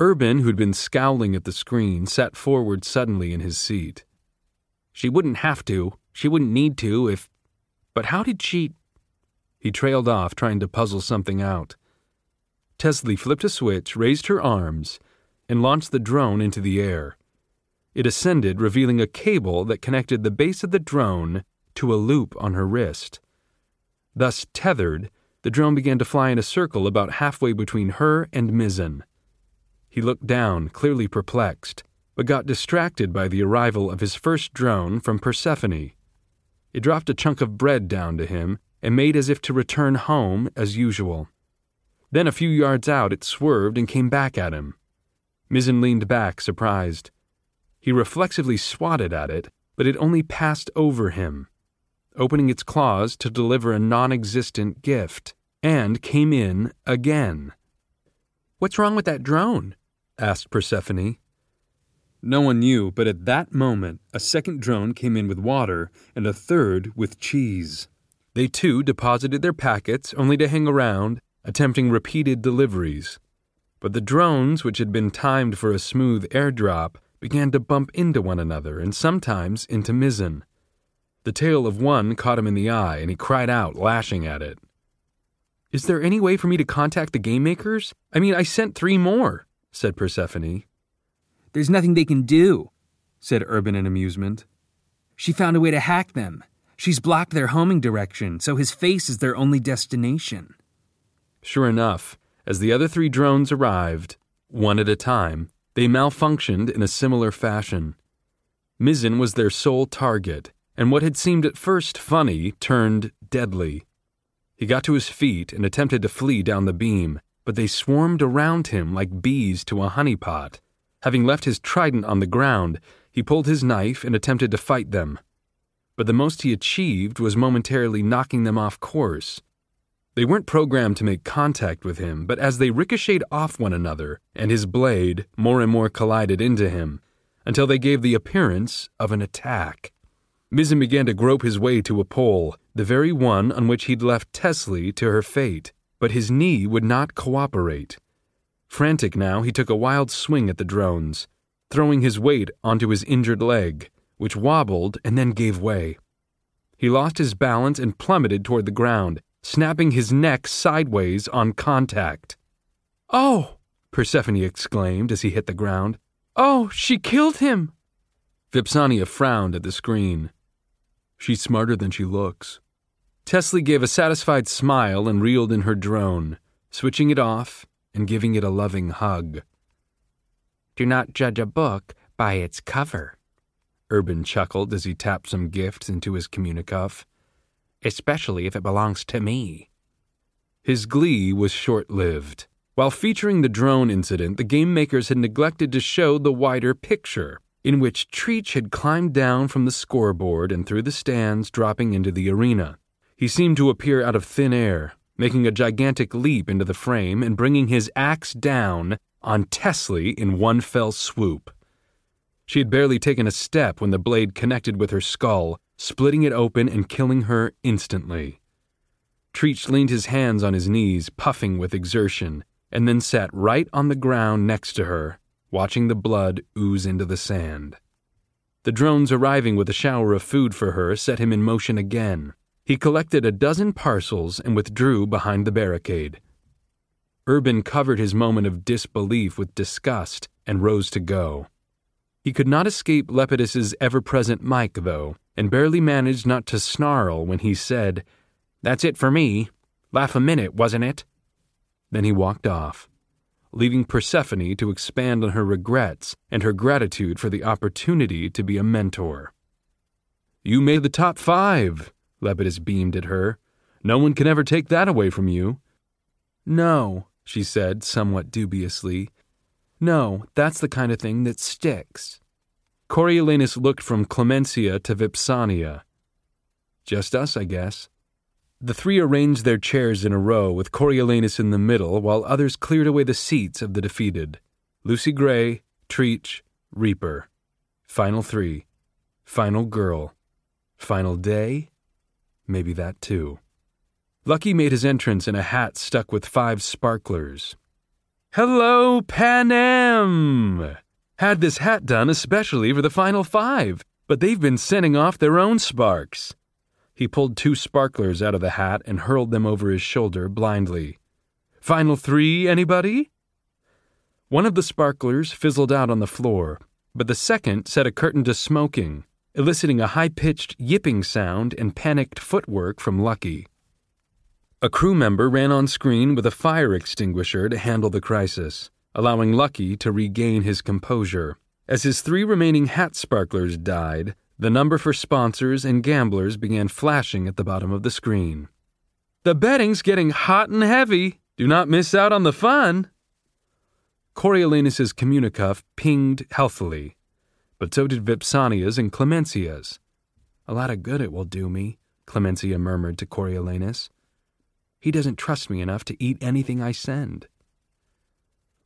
Urban, who'd been scowling at the screen, sat forward suddenly in his seat. She wouldn't have to. She wouldn't need to if. But how did she. He trailed off, trying to puzzle something out. Tesley flipped a switch, raised her arms, and launched the drone into the air. It ascended, revealing a cable that connected the base of the drone to a loop on her wrist. Thus tethered, the drone began to fly in a circle about halfway between her and Mizzen. He looked down, clearly perplexed, but got distracted by the arrival of his first drone from Persephone. It dropped a chunk of bread down to him and made as if to return home as usual. Then a few yards out, it swerved and came back at him. Mizzen leaned back, surprised. He reflexively swatted at it, but it only passed over him, opening its claws to deliver a non existent gift, and came in again. What's wrong with that drone? Asked Persephone. No one knew, but at that moment, a second drone came in with water and a third with cheese. They too deposited their packets, only to hang around, attempting repeated deliveries. But the drones, which had been timed for a smooth airdrop, began to bump into one another and sometimes into Mizzen. The tail of one caught him in the eye, and he cried out, lashing at it. Is there any way for me to contact the game makers? I mean, I sent three more, said Persephone. There's nothing they can do, said Urban in amusement. She found a way to hack them. She's blocked their homing direction, so his face is their only destination. Sure enough, as the other three drones arrived, one at a time, they malfunctioned in a similar fashion. Mizzen was their sole target, and what had seemed at first funny turned deadly. He got to his feet and attempted to flee down the beam, but they swarmed around him like bees to a honeypot. Having left his trident on the ground, he pulled his knife and attempted to fight them. But the most he achieved was momentarily knocking them off course. They weren't programmed to make contact with him, but as they ricocheted off one another, and his blade more and more collided into him, until they gave the appearance of an attack. Mizzen began to grope his way to a pole, the very one on which he'd left Tesley to her fate, but his knee would not cooperate. Frantic now, he took a wild swing at the drones, throwing his weight onto his injured leg, which wobbled and then gave way. He lost his balance and plummeted toward the ground, snapping his neck sideways on contact. Oh! Persephone exclaimed as he hit the ground. Oh, she killed him! Vipsania frowned at the screen. She's smarter than she looks. Tesley gave a satisfied smile and reeled in her drone, switching it off and giving it a loving hug. Do not judge a book by its cover, Urban chuckled as he tapped some gifts into his communicuff, especially if it belongs to me. His glee was short lived. While featuring the drone incident, the game makers had neglected to show the wider picture in which Treech had climbed down from the scoreboard and through the stands, dropping into the arena. He seemed to appear out of thin air, making a gigantic leap into the frame and bringing his axe down on Tesley in one fell swoop. She had barely taken a step when the blade connected with her skull, splitting it open and killing her instantly. Treech leaned his hands on his knees, puffing with exertion, and then sat right on the ground next to her, watching the blood ooze into the sand. The drones arriving with a shower of food for her set him in motion again. He collected a dozen parcels and withdrew behind the barricade. Urban covered his moment of disbelief with disgust and rose to go. He could not escape Lepidus's ever present mic, though, and barely managed not to snarl when he said, That's it for me. Laugh a minute, wasn't it? Then he walked off leaving Persephone to expand on her regrets and her gratitude for the opportunity to be a mentor. You made the top five, Lepidus beamed at her. No one can ever take that away from you. No, she said, somewhat dubiously. No, that's the kind of thing that sticks. Coriolanus looked from Clemensia to Vipsania. Just us, I guess. The three arranged their chairs in a row with Coriolanus in the middle while others cleared away the seats of the defeated. Lucy Gray, Treech, Reaper. Final three. Final girl. Final day? Maybe that too. Lucky made his entrance in a hat stuck with five sparklers. Hello, Pan Panem! Had this hat done especially for the final five, but they've been sending off their own sparks. He pulled two sparklers out of the hat and hurled them over his shoulder blindly. Final three, anybody? One of the sparklers fizzled out on the floor, but the second set a curtain to smoking, eliciting a high pitched yipping sound and panicked footwork from Lucky. A crew member ran on screen with a fire extinguisher to handle the crisis allowing Lucky to regain his composure. As his three remaining hat sparklers died, the number for sponsors and gamblers began flashing at the bottom of the screen. The betting's getting hot and heavy. Do not miss out on the fun. Coriolanus's communicuff pinged healthily, but so did Vipsania's and Clemensia's. A lot of good it will do me, Clemensia murmured to Coriolanus. He doesn't trust me enough to eat anything I send.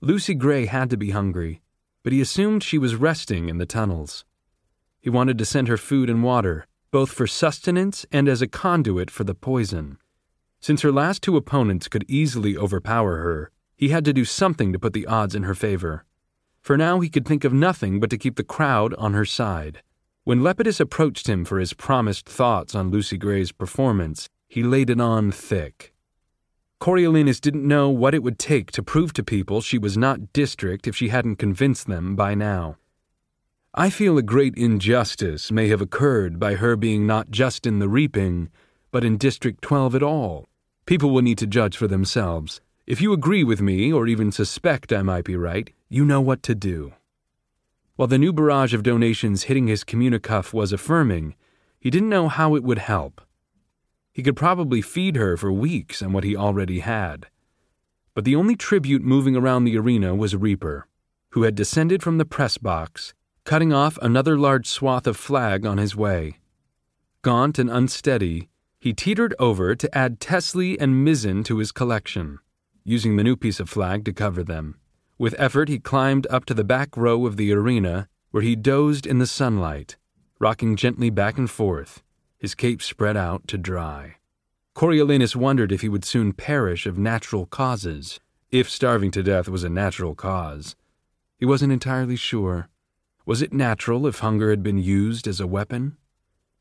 Lucy Gray had to be hungry, but he assumed she was resting in the tunnels. He wanted to send her food and water, both for sustenance and as a conduit for the poison. Since her last two opponents could easily overpower her, he had to do something to put the odds in her favor. For now, he could think of nothing but to keep the crowd on her side. When Lepidus approached him for his promised thoughts on Lucy Gray's performance, he laid it on thick. Coriolanus didn't know what it would take to prove to people she was not district if she hadn't convinced them by now. I feel a great injustice may have occurred by her being not just in the reaping, but in District 12 at all. People will need to judge for themselves. If you agree with me, or even suspect I might be right, you know what to do. While the new barrage of donations hitting his communicuff was affirming, he didn't know how it would help. He could probably feed her for weeks on what he already had. But the only tribute moving around the arena was Reaper, who had descended from the press box, cutting off another large swath of flag on his way. Gaunt and unsteady, he teetered over to add Tesley and Mizzen to his collection, using the new piece of flag to cover them. With effort, he climbed up to the back row of the arena, where he dozed in the sunlight, rocking gently back and forth, his cape spread out to dry. Coriolanus wondered if he would soon perish of natural causes, if starving to death was a natural cause. He wasn't entirely sure. Was it natural if hunger had been used as a weapon?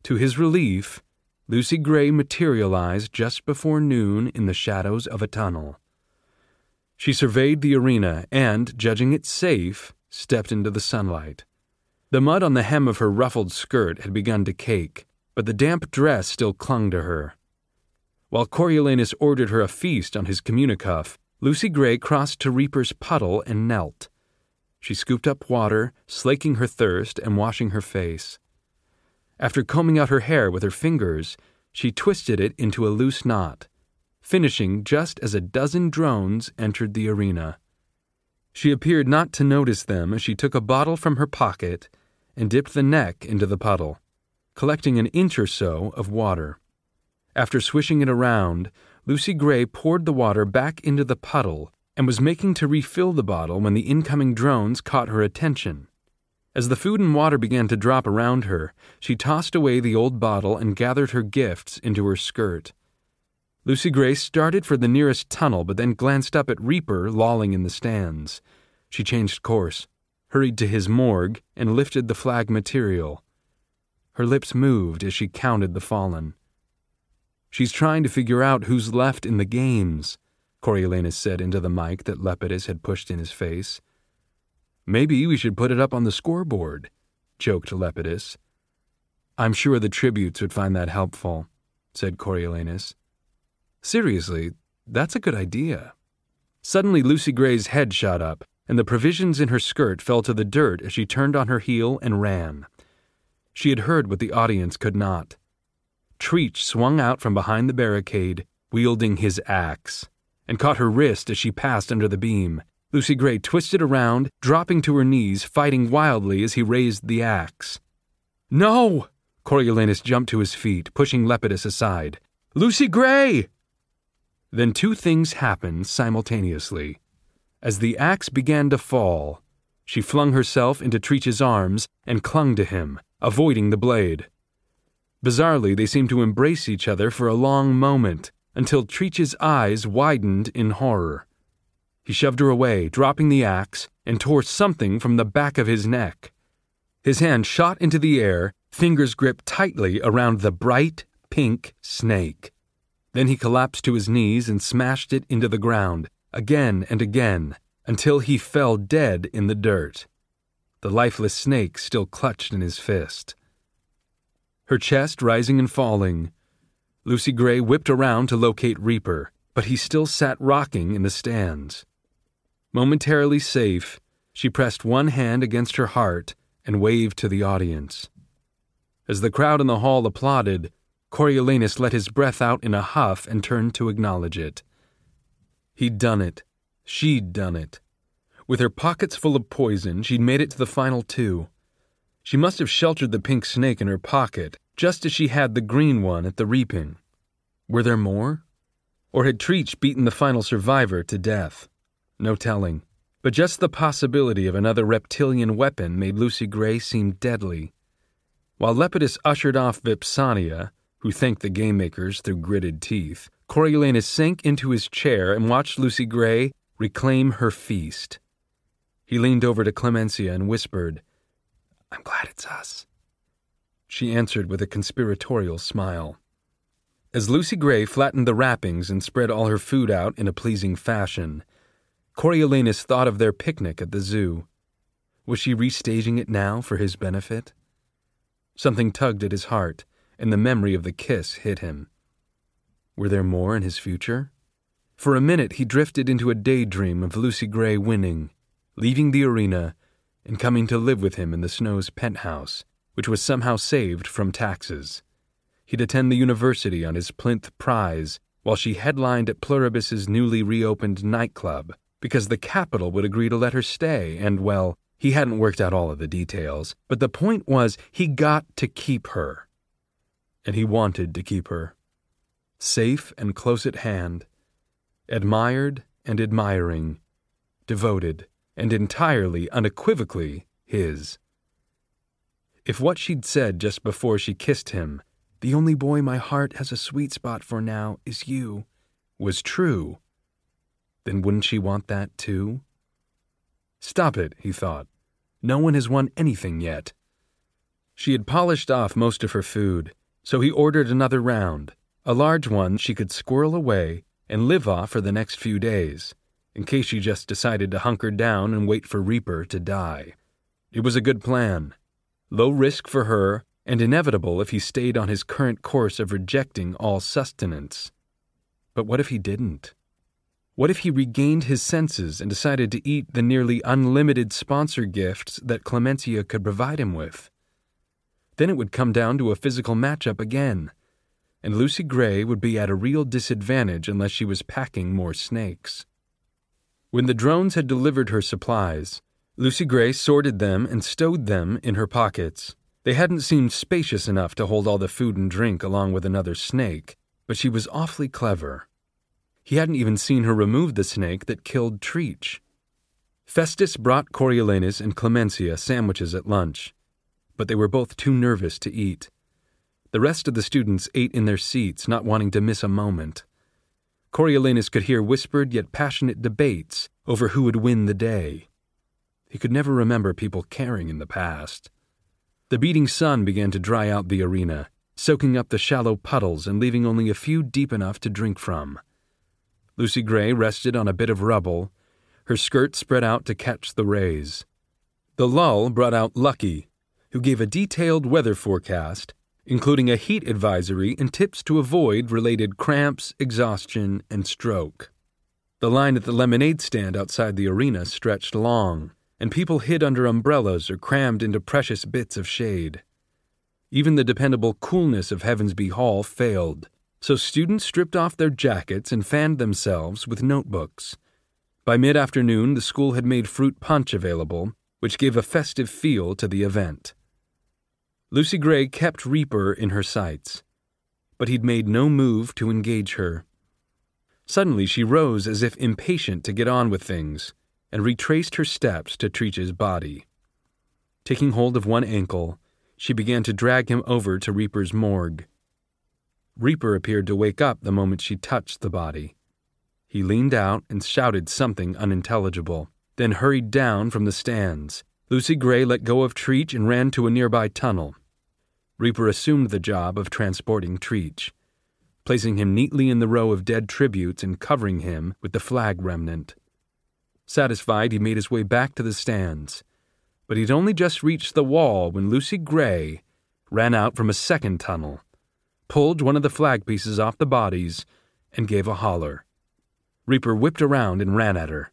To his relief, Lucy Gray materialized just before noon in the shadows of a tunnel. She surveyed the arena and, judging it safe, stepped into the sunlight. The mud on the hem of her ruffled skirt had begun to cake, but the damp dress still clung to her. While Coriolanus ordered her a feast on his communicuff, Lucy Gray crossed to Reaper's puddle and knelt. She scooped up water, slaking her thirst and washing her face. After combing out her hair with her fingers, she twisted it into a loose knot, finishing just as a dozen drones entered the arena. She appeared not to notice them as she took a bottle from her pocket and dipped the neck into the puddle collecting an inch or so of water. After swishing it around, Lucy Gray poured the water back into the puddle and was making to refill the bottle when the incoming drones caught her attention. As the food and water began to drop around her, she tossed away the old bottle and gathered her gifts into her skirt. Lucy Gray started for the nearest tunnel, but then glanced up at Reaper lolling in the stands. She changed course, hurried to his morgue, and lifted the flag material. Her lips moved as she counted the fallen. She's trying to figure out who's left in the games, Coriolanus said into the mic that Lepidus had pushed in his face. Maybe we should put it up on the scoreboard, joked Lepidus. I'm sure the tributes would find that helpful, said Coriolanus. Seriously, that's a good idea. Suddenly, Lucy Gray's head shot up, and the provisions in her skirt fell to the dirt as she turned on her heel and ran. She had heard what the audience could not. Treech swung out from behind the barricade, wielding his axe, and caught her wrist as she passed under the beam. Lucy Gray twisted around, dropping to her knees, fighting wildly as he raised the axe. No! Coriolanus jumped to his feet, pushing Lepidus aside. Lucy Gray! Then two things happened simultaneously. As the axe began to fall, she flung herself into Treech's arms and clung to him, avoiding the blade. Bizarrely, they seemed to embrace each other for a long moment, until Treech's eyes widened in horror. He shoved her away, dropping the axe, and tore something from the back of his neck. His hand shot into the air, fingers gripped tightly around the bright, pink snake. Then he collapsed to his knees and smashed it into the ground, again and again, until he fell dead in the dirt. The lifeless snake still clutched in his fist. Her chest rising and falling, Lucy Gray whipped around to locate Reaper, but he still sat rocking in the stands. Momentarily safe, she pressed one hand against her heart and waved to the audience. As the crowd in the hall applauded, Coriolanus let his breath out in a huff and turned to acknowledge it. He'd done it. She'd done it. With her pockets full of poison, she'd made it to the final two. She must have sheltered the pink snake in her pocket, just as she had the green one at the reaping. Were there more? Or had Treech beaten the final survivor to death? No telling. But just the possibility of another reptilian weapon made Lucy Gray seem deadly. While Lepidus ushered off Vipsania, who thanked the game makers through gritted teeth, Coriolanus sank into his chair and watched Lucy Gray reclaim her feast. He leaned over to Clemensia and whispered, I'm glad it's us. She answered with a conspiratorial smile. As Lucy Gray flattened the wrappings and spread all her food out in a pleasing fashion, Coriolanus thought of their picnic at the zoo. Was she restaging it now for his benefit? Something tugged at his heart, and the memory of the kiss hit him. Were there more in his future? For a minute, he drifted into a daydream of Lucy Gray winning, leaving the arena, and coming to live with him in the Snow's penthouse, which was somehow saved from taxes. He'd attend the university on his plinth prize while she headlined at Pluribus's newly reopened nightclub because the capital would agree to let her stay, and, well, he hadn't worked out all of the details, but the point was he got to keep her. And he wanted to keep her. Safe and close at hand, admired and admiring, devoted and entirely, unequivocally his. If what she'd said just before she kissed him, the only boy my heart has a sweet spot for now is you, was true, then wouldn't she want that too? Stop it, he thought. No one has won anything yet. She had polished off most of her food, so he ordered another round, a large one she could squirrel away and live off for the next few days, in case she just decided to hunker down and wait for Reaper to die. It was a good plan. Low risk for her, and inevitable if he stayed on his current course of rejecting all sustenance. But what if he didn't? What if he regained his senses and decided to eat the nearly unlimited sponsor gifts that Clemensia could provide him with? Then it would come down to a physical matchup again, and Lucy Gray would be at a real disadvantage unless she was packing more snakes. When the drones had delivered her supplies, Lucy Gray sorted them and stowed them in her pockets. They hadn't seemed spacious enough to hold all the food and drink along with another snake, but she was awfully clever. He hadn't even seen her remove the snake that killed Treech. Festus brought Coriolanus and Clemensia sandwiches at lunch, but they were both too nervous to eat. The rest of the students ate in their seats, not wanting to miss a moment. Coriolanus could hear whispered yet passionate debates over who would win the day. He could never remember people caring in the past. The beating sun began to dry out the arena, soaking up the shallow puddles and leaving only a few deep enough to drink from. Lucy Gray rested on a bit of rubble, her skirt spread out to catch the rays. The lull brought out Lucky, who gave a detailed weather forecast, including a heat advisory and tips to avoid related cramps, exhaustion, and stroke. The line at the lemonade stand outside the arena stretched long, and people hid under umbrellas or crammed into precious bits of shade. Even the dependable coolness of Heavensbee Hall failed so students stripped off their jackets and fanned themselves with notebooks. By mid afternoon, the school had made fruit punch available, which gave a festive feel to the event. Lucy Gray kept Reaper in her sights, but he'd made no move to engage her. Suddenly, she rose as if impatient to get on with things and retraced her steps to Treech's body. Taking hold of one ankle, she began to drag him over to Reaper's morgue. Reaper appeared to wake up the moment she touched the body. He leaned out and shouted something unintelligible, then hurried down from the stands. Lucy Gray let go of Treech and ran to a nearby tunnel. Reaper assumed the job of transporting Treech, placing him neatly in the row of dead tributes and covering him with the flag remnant. Satisfied, he made his way back to the stands. But he'd only just reached the wall when Lucy Gray ran out from a second tunnel, pulled one of the flag pieces off the bodies, and gave a holler. Reaper whipped around and ran at her.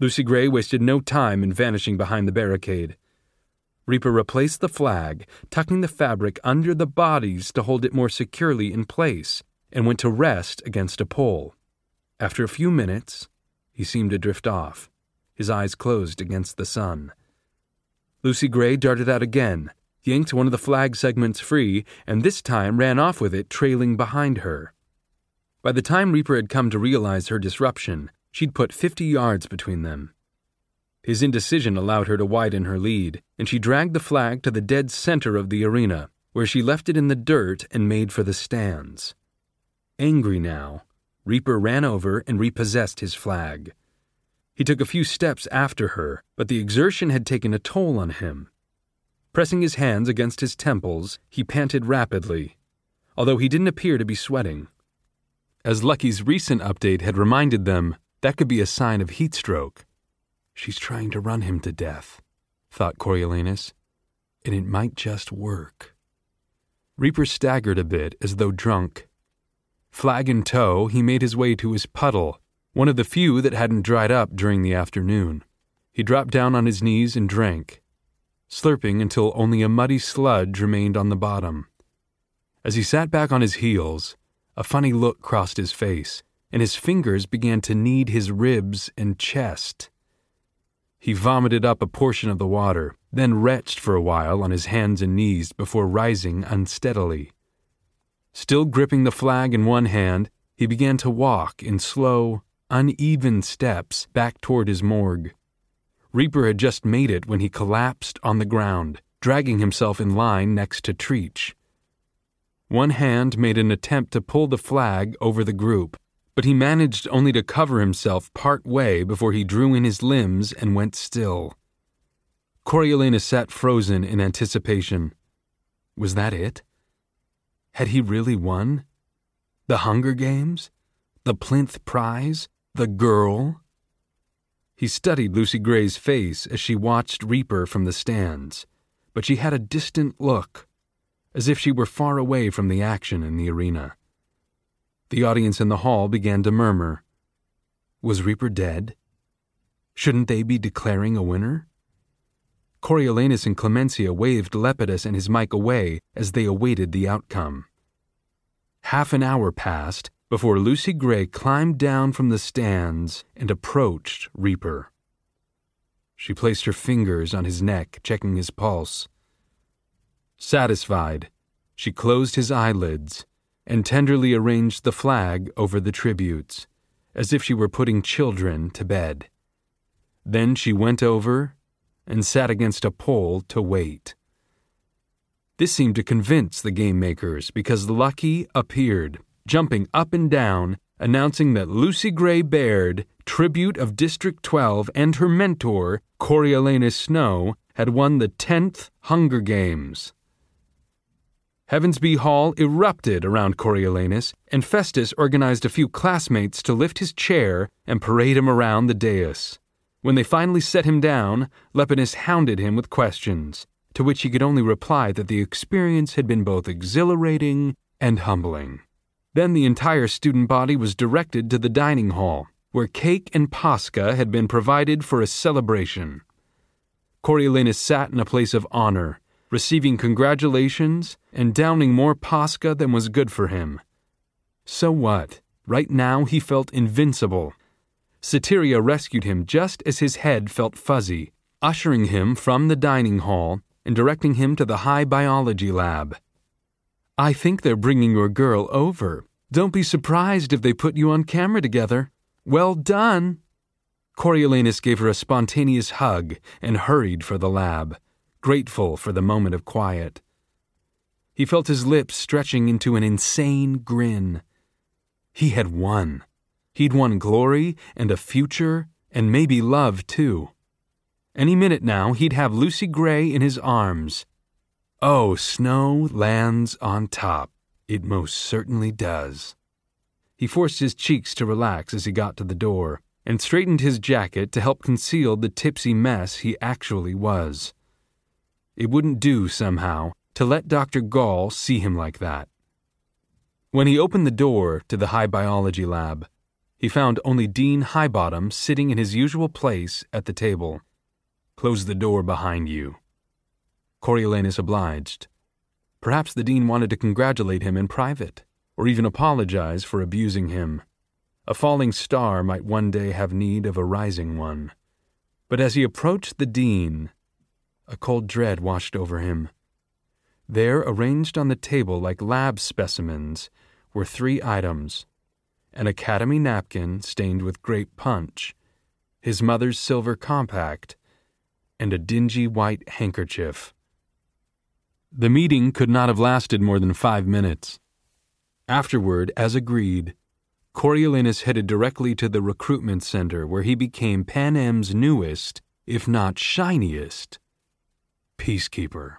Lucy Gray wasted no time in vanishing behind the barricade. Reaper replaced the flag, tucking the fabric under the bodies to hold it more securely in place, and went to rest against a pole. After a few minutes, he seemed to drift off, his eyes closed against the sun. Lucy Gray darted out again, yanked one of the flag segments free, and this time ran off with it trailing behind her. By the time Reaper had come to realize her disruption, she'd put 50 yards between them. His indecision allowed her to widen her lead, and she dragged the flag to the dead center of the arena, where she left it in the dirt and made for the stands. Angry now, Reaper ran over and repossessed his flag. He took a few steps after her, but the exertion had taken a toll on him. Pressing his hands against his temples, he panted rapidly, although he didn't appear to be sweating. As Lucky's recent update had reminded them, that could be a sign of heat stroke. She's trying to run him to death, thought Coriolanus, and it might just work. Reaper staggered a bit as though drunk. Flag in tow, he made his way to his puddle, one of the few that hadn't dried up during the afternoon. He dropped down on his knees and drank, slurping until only a muddy sludge remained on the bottom. As he sat back on his heels, a funny look crossed his face, and his fingers began to knead his ribs and chest. He vomited up a portion of the water, then retched for a while on his hands and knees before rising unsteadily. Still gripping the flag in one hand, he began to walk in slow, uneven steps back toward his morgue. Reaper had just made it when he collapsed on the ground, dragging himself in line next to Treech. One hand made an attempt to pull the flag over the group, but he managed only to cover himself part way before he drew in his limbs and went still. Coriolanus sat frozen in anticipation. Was that it? Had he really won? The Hunger Games? The Plinth Prize? The girl? He studied Lucy Gray's face as she watched Reaper from the stands, but she had a distant look as if she were far away from the action in the arena. The audience in the hall began to murmur. Was Reaper dead? Shouldn't they be declaring a winner? Coriolanus and Clemensia waved Lepidus and his mic away as they awaited the outcome. Half an hour passed before Lucy Gray climbed down from the stands and approached Reaper. She placed her fingers on his neck, checking his pulse. Satisfied, she closed his eyelids and tenderly arranged the flag over the tributes, as if she were putting children to bed. Then she went over and sat against a pole to wait. This seemed to convince the game makers because Lucky appeared, jumping up and down, announcing that Lucy Gray Baird, tribute of District 12, and her mentor, Coriolanus Snow, had won the 10th Hunger Games. Heavensbee Hall erupted around Coriolanus, and Festus organized a few classmates to lift his chair and parade him around the dais. When they finally set him down, Lepidus hounded him with questions, to which he could only reply that the experience had been both exhilarating and humbling. Then the entire student body was directed to the dining hall, where cake and pasca had been provided for a celebration. Coriolanus sat in a place of honor, receiving congratulations and downing more Pasca than was good for him. So what? Right now he felt invincible. Satyria rescued him just as his head felt fuzzy, ushering him from the dining hall and directing him to the high biology lab. I think they're bringing your girl over. Don't be surprised if they put you on camera together. Well done! Coriolanus gave her a spontaneous hug and hurried for the lab grateful for the moment of quiet. He felt his lips stretching into an insane grin. He had won. He'd won glory and a future and maybe love, too. Any minute now, he'd have Lucy Gray in his arms. Oh, snow lands on top. It most certainly does. He forced his cheeks to relax as he got to the door and straightened his jacket to help conceal the tipsy mess he actually was. It wouldn't do, somehow, to let Dr. Gaul see him like that. When he opened the door to the high biology lab, he found only Dean Highbottom sitting in his usual place at the table. Close the door behind you. Coriolanus obliged. Perhaps the dean wanted to congratulate him in private, or even apologize for abusing him. A falling star might one day have need of a rising one. But as he approached the dean, a cold dread washed over him. There, arranged on the table like lab specimens, were three items an academy napkin stained with grape punch, his mother's silver compact, and a dingy white handkerchief. The meeting could not have lasted more than five minutes. Afterward, as agreed, Coriolanus headed directly to the recruitment center where he became Pan Panem's newest, if not shiniest, peacekeeper.